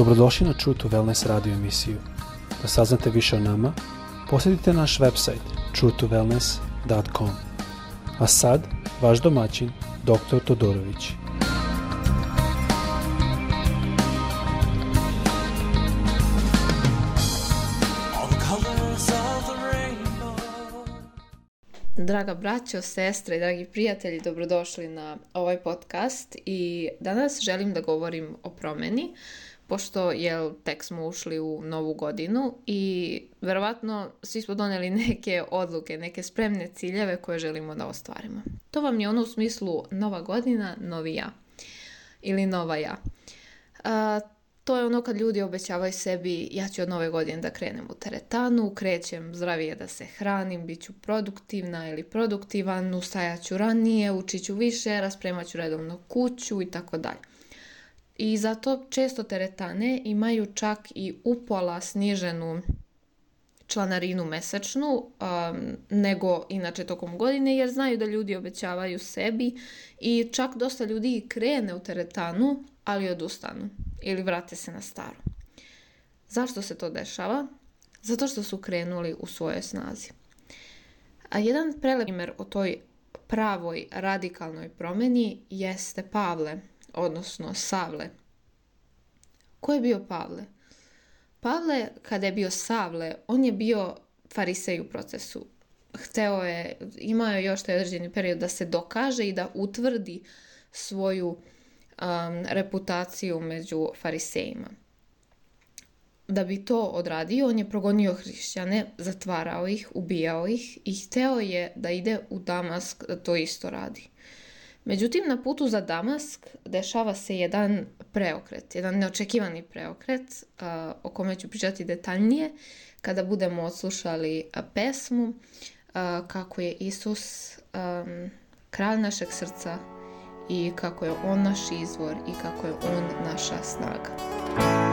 Dobrodošli na True to Wellness radio emisiju. Da saznate više o nama, posjetite naš website truetowellness.com. A sad, vaš domaćin, dr. Todorović. Draga braćo, sestre i dragi prijatelji, dobrodošli na ovaj podcast i danas želim da govorim o promeni, pošto je tek smo ušli u novu godinu i verovatno svi smo doneli neke odluke, neke spremne ciljeve koje želimo da ostvarimo. To vam je ono u smislu nova godina, novi ja ili nova ja. A, to je ono kad ljudi obećavaju sebi ja ću od nove godine da krenem u teretanu, krećem zdravije da se hranim, bit ću produktivna ili produktivan, ustajat ću ranije, učit ću više, raspremat ću redovno kuću i tako dalje. I zato često teretane imaju čak i upola sniženu članarinu mesečnu um, nego inače tokom godine jer znaju da ljudi obećavaju sebi i čak dosta ljudi krene u teretanu ali odustanu ili vrate se na staro. Zašto se to dešava? Zato što su krenuli u svojoj snazi. A jedan prelep primjer o toj pravoj radikalnoj promjeni jeste Pavle, odnosno Savle. Ko je bio Pavle? Pavle, kada je bio Savle, on je bio farisej u procesu. Hteo je, imao je još taj određeni period da se dokaže i da utvrdi svoju um, reputaciju među farisejima. Da bi to odradio, on je progonio hrišćane, zatvarao ih, ubijao ih i hteo je da ide u Damask da to isto radi. Međutim, na putu za Damask dešava se jedan preokret, jedan neočekivani preokret o kome ću pričati detaljnije kada budemo odslušali pesmu kako je Isus kralj našeg srca i kako je On naš izvor i kako je On naša snaga.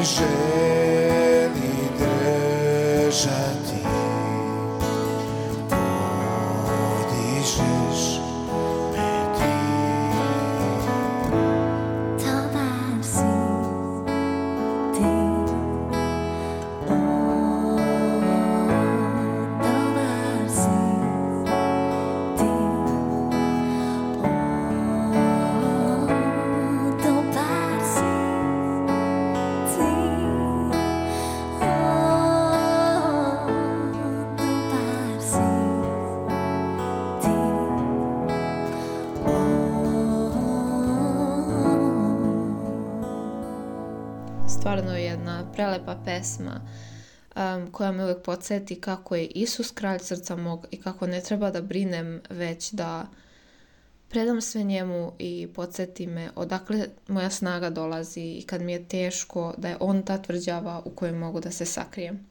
Me Stvarno jedna prelepa pesma um, koja me uvijek podsjeti kako je Isus kralj srca mog i kako ne treba da brinem već da predam sve njemu i podsjeti me odakle moja snaga dolazi i kad mi je teško da je on ta tvrđava u kojoj mogu da se sakrijem.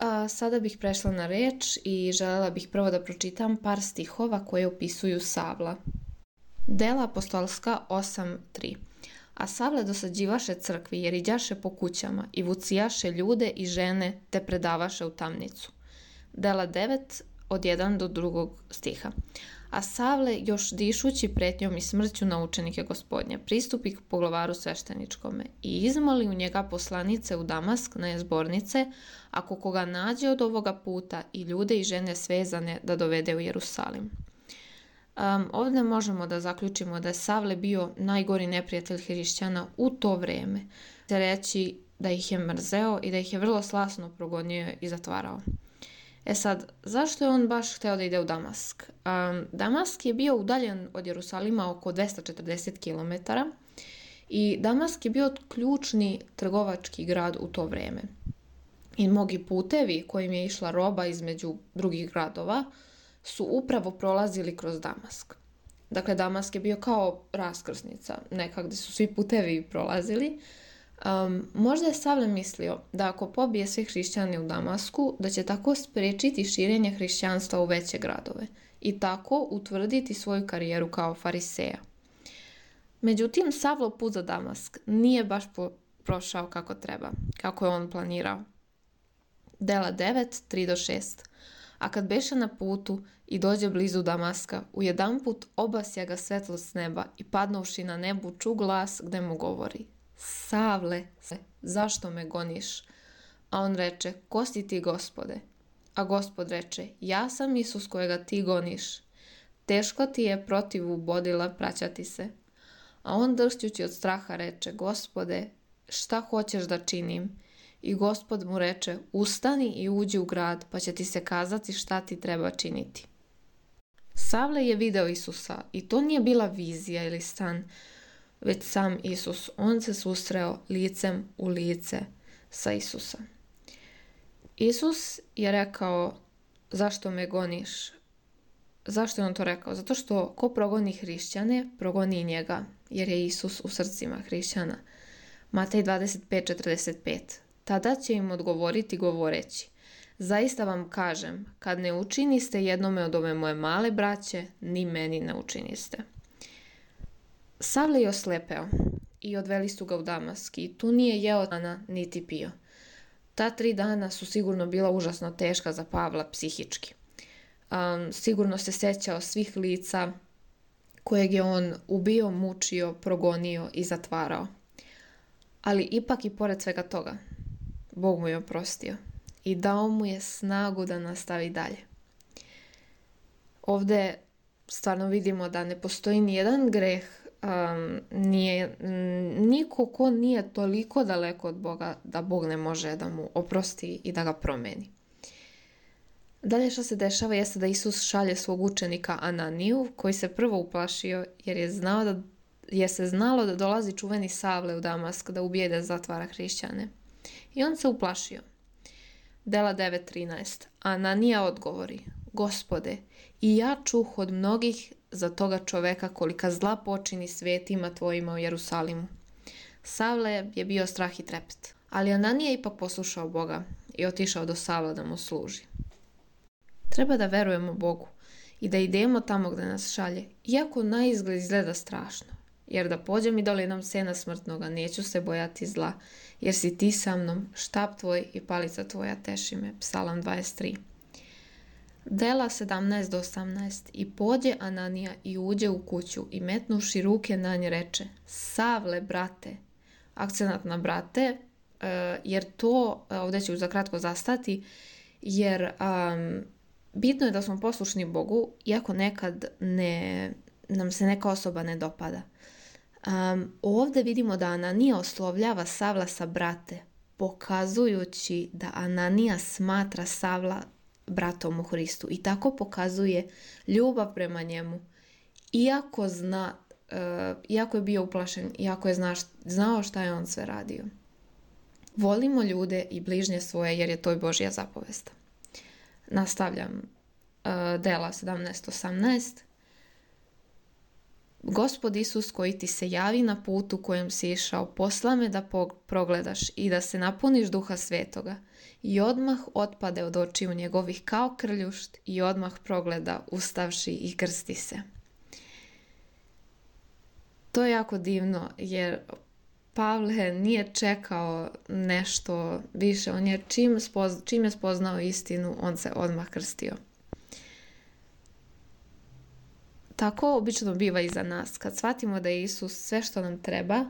A sada bih prešla na reč i želela bih prvo da pročitam par stihova koje opisuju Savla. Dela apostolska 8.3 A Savle dosađivaše crkvi jer iđaše po kućama i vucijaše ljude i žene te predavaše u tamnicu. Dela 9 od 1 do 2 stiha. A Savle, još dišući pretnjom i smrću na učenike gospodnja, pristupi k poglavaru svešteničkome i izmoli u njega poslanice u Damask na jezbornice, ako koga nađe od ovoga puta i ljude i žene svezane da dovede u Jerusalim. Um, ovdje možemo da zaključimo da je Savle bio najgori neprijatelj hrišćana u to vrijeme. Se reći da ih je mrzeo i da ih je vrlo slasno progonio i zatvarao. E sad, zašto je on baš hteo da ide u Damask? Um, Damask je bio udaljen od Jerusalima oko 240 km i Damask je bio ključni trgovački grad u to vrijeme. I mnogi putevi kojim je išla roba između drugih gradova su upravo prolazili kroz Damask. Dakle, Damask je bio kao raskrsnica, neka gdje su svi putevi prolazili. Um, možda je Savle mislio da ako pobije sve hrišćane u Damasku, da će tako spriječiti širenje hrišćanstva u veće gradove i tako utvrditi svoju karijeru kao fariseja. Međutim, Savlo put za Damask nije baš po- prošao kako treba, kako je on planirao. Dela 9, 3 do 6. A kad beše na putu i dođe blizu Damaska, u jedan put obasja ga svetlost s neba i padnuvši na nebu ču glas gde mu govori Savle, zašto me goniš? A on reče, ko si ti gospode? A gospod reče, ja sam Isus kojega ti goniš. Teško ti je protiv ubodila praćati se. A on dršćući od straha reče, gospode, šta hoćeš da činim? I gospod mu reče, ustani i uđi u grad, pa će ti se kazati šta ti treba činiti. Savle je video Isusa i to nije bila vizija ili san, već sam Isus. On se susreo licem u lice sa Isusa. Isus je rekao, zašto me goniš? Zašto je on to rekao? Zato što ko progoni hrišćane, progoni njega, jer je Isus u srcima hrišćana. Matej 25.45 Tada će im odgovoriti govoreći, zaista vam kažem, kad ne učiniste jednome od ove moje male braće, ni meni ne učiniste. Savle je oslepeo i odveli su ga u Damask i tu nije jeo dana niti pio. Ta tri dana su sigurno bila užasno teška za Pavla psihički. Um, sigurno se sećao svih lica kojeg je on ubio, mučio, progonio i zatvarao. Ali ipak i pored svega toga, Bog mu je oprostio i dao mu je snagu da nastavi dalje. Ovde stvarno vidimo da ne postoji ni jedan greh, um, nije, niko ko nije toliko daleko od Boga da Bog ne može da mu oprosti i da ga promeni. Dalje što se dešava jeste da Isus šalje svog učenika Ananiju, koji se prvo uplašio jer je znao da je se znalo da dolazi čuveni Savle u Damask da ubije da zatvara hrišćane. I on se uplašio. Dela 9.13. Ananija odgovori, Gospode, i ja čuh od mnogih za toga čoveka kolika zla počini svetima tvojima u Jerusalimu. Savle je bio strah i trepet. Ali Ananija ipak poslušao Boga i otišao do Savla da mu služi. Treba da verujemo Bogu i da idemo tamo gde nas šalje, iako na izgled izgleda strašno. Jer da pođem i dolinom sena smrtnoga, neću se bojati zla, jer si ti sa mnom, štap tvoj i palica tvoja teši me. Psalam 23. Dela 17 do 18 I pođe Ananija i uđe u kuću i metnuši ruke na nje reče Savle, brate. Akcenat na brate, e, jer to, e, ovdje ću za kratko zastati, jer um, bitno je da smo poslušni Bogu, iako nekad ne, nam se neka osoba ne dopada. Um, ovdje vidimo da Ananija oslovljava Savla sa brate, pokazujući da Ananija smatra Savla bratom u Hristu i tako pokazuje ljubav prema njemu. Iako zna, uh, iako je bio uplašen, iako je zna, znao šta je on sve radio. Volimo ljude i bližnje svoje jer je to i Božja zapovesta. Nastavljam uh, dela 17.18. Gospod Isus koji ti se javi na putu kojem si išao, posla me da progledaš i da se napuniš duha svetoga. I odmah otpade od očiju njegovih kao krljušt i odmah progleda ustavši i krsti se. To je jako divno jer Pavle nije čekao nešto više. On je čim, spoz, čim je spoznao istinu, on se odmah krstio. Tako obično biva i za nas. Kad shvatimo da je Isus sve što nam treba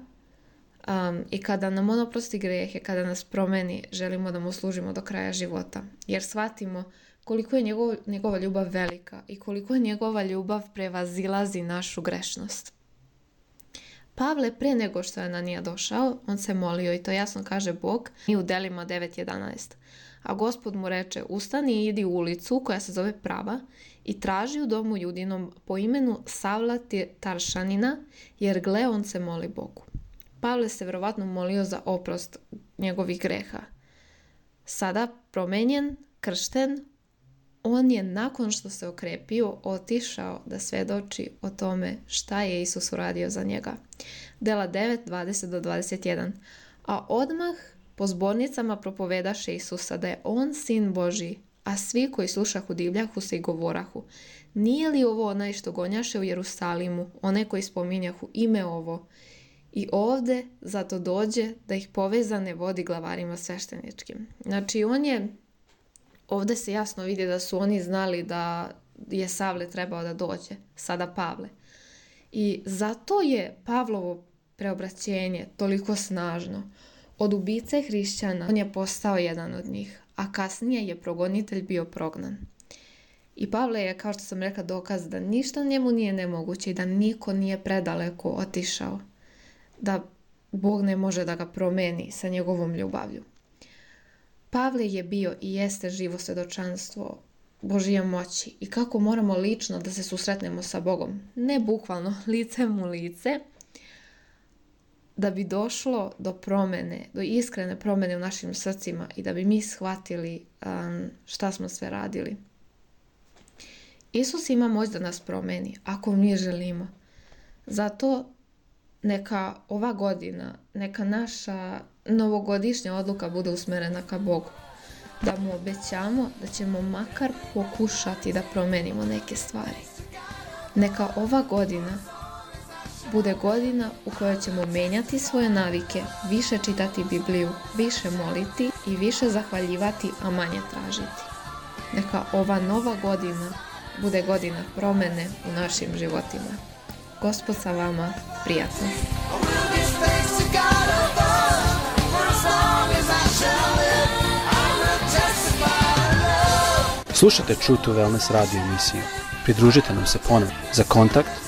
um, i kada nam on oprosti grehe, kada nas promeni, želimo da mu služimo do kraja života. Jer shvatimo koliko je njegov, njegova ljubav velika i koliko je njegova ljubav prevazilazi našu grešnost. Pavle pre nego što je Ananija došao, on se molio i to jasno kaže Bog i u delima 9.11. A gospod mu reče, ustani i idi u ulicu koja se zove Prava i traži u domu judinom po imenu Savla Taršanina, jer gle on se moli Bogu. Pavle se vjerovatno molio za oprost njegovih greha. Sada promenjen, kršten, on je nakon što se okrepio otišao da svedoči o tome šta je Isus uradio za njega. Dela 9, 20 do 21. A odmah po zbornicama propovedaše Isusa da je on sin Boži, a svi koji slušahu divljahu se i govorahu. Nije li ovo onaj što gonjaše u Jerusalimu, onaj koji spominjahu ime ovo? I ovde zato dođe da ih povezane vodi glavarima svešteničkim. Znači on je, ovde se jasno vidi da su oni znali da je Savle trebao da dođe, sada Pavle. I zato je Pavlovo preobraćenje toliko snažno. Od ubice hrišćana on je postao jedan od njih, a kasnije je progonitelj bio prognan. I Pavle je, kao što sam rekla, dokaz da ništa njemu nije nemoguće i da niko nije predaleko otišao. Da Bog ne može da ga promeni sa njegovom ljubavlju. Pavle je bio i jeste živo svedočanstvo Božije moći i kako moramo lično da se susretnemo sa Bogom. Ne bukvalno licem u lice, da bi došlo do promene, do iskrene promene u našim srcima i da bi mi shvatili um, šta smo sve radili. Isus ima moć da nas promeni ako mi želimo. Zato neka ova godina, neka naša novogodišnja odluka bude usmerena ka Bogu. Da mu obećamo da ćemo makar pokušati da promenimo neke stvari. Neka ova godina bude godina u kojoj ćemo menjati svoje navike, više čitati Bibliju, više moliti i više zahvaljivati, a manje tražiti. Neka ova nova godina bude godina promene u našim životima. Gospod sa vama, prijatno. Slušate True to Wellness radio emisiju. Pridružite nam se ponovno. Za kontakt